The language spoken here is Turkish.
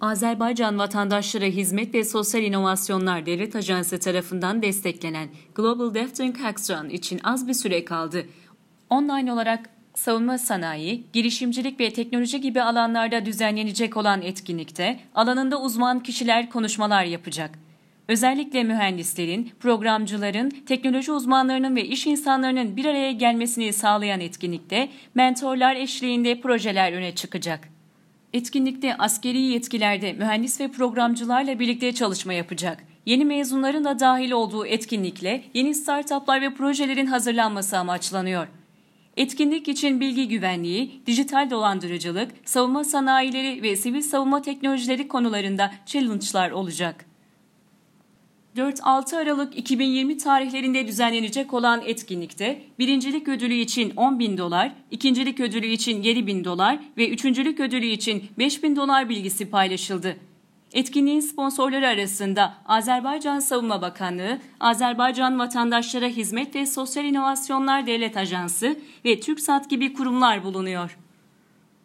Azerbaycan Vatandaşlara Hizmet ve Sosyal İnovasyonlar Devlet Ajansı tarafından desteklenen Global Deafthink Hackathon için az bir süre kaldı. Online olarak savunma sanayi, girişimcilik ve teknoloji gibi alanlarda düzenlenecek olan etkinlikte alanında uzman kişiler konuşmalar yapacak. Özellikle mühendislerin, programcıların, teknoloji uzmanlarının ve iş insanlarının bir araya gelmesini sağlayan etkinlikte mentorlar eşliğinde projeler öne çıkacak. Etkinlikte askeri yetkilerde mühendis ve programcılarla birlikte çalışma yapacak. Yeni mezunların da dahil olduğu etkinlikle yeni startuplar ve projelerin hazırlanması amaçlanıyor. Etkinlik için bilgi güvenliği, dijital dolandırıcılık, savunma sanayileri ve sivil savunma teknolojileri konularında challenge'lar olacak. 4-6 Aralık 2020 tarihlerinde düzenlenecek olan etkinlikte birincilik ödülü için 10 bin dolar, ikincilik ödülü için 7 bin dolar ve üçüncülük ödülü için 5 bin dolar bilgisi paylaşıldı. Etkinliğin sponsorları arasında Azerbaycan Savunma Bakanlığı, Azerbaycan Vatandaşlara Hizmet ve Sosyal İnovasyonlar Devlet Ajansı ve TürkSat gibi kurumlar bulunuyor.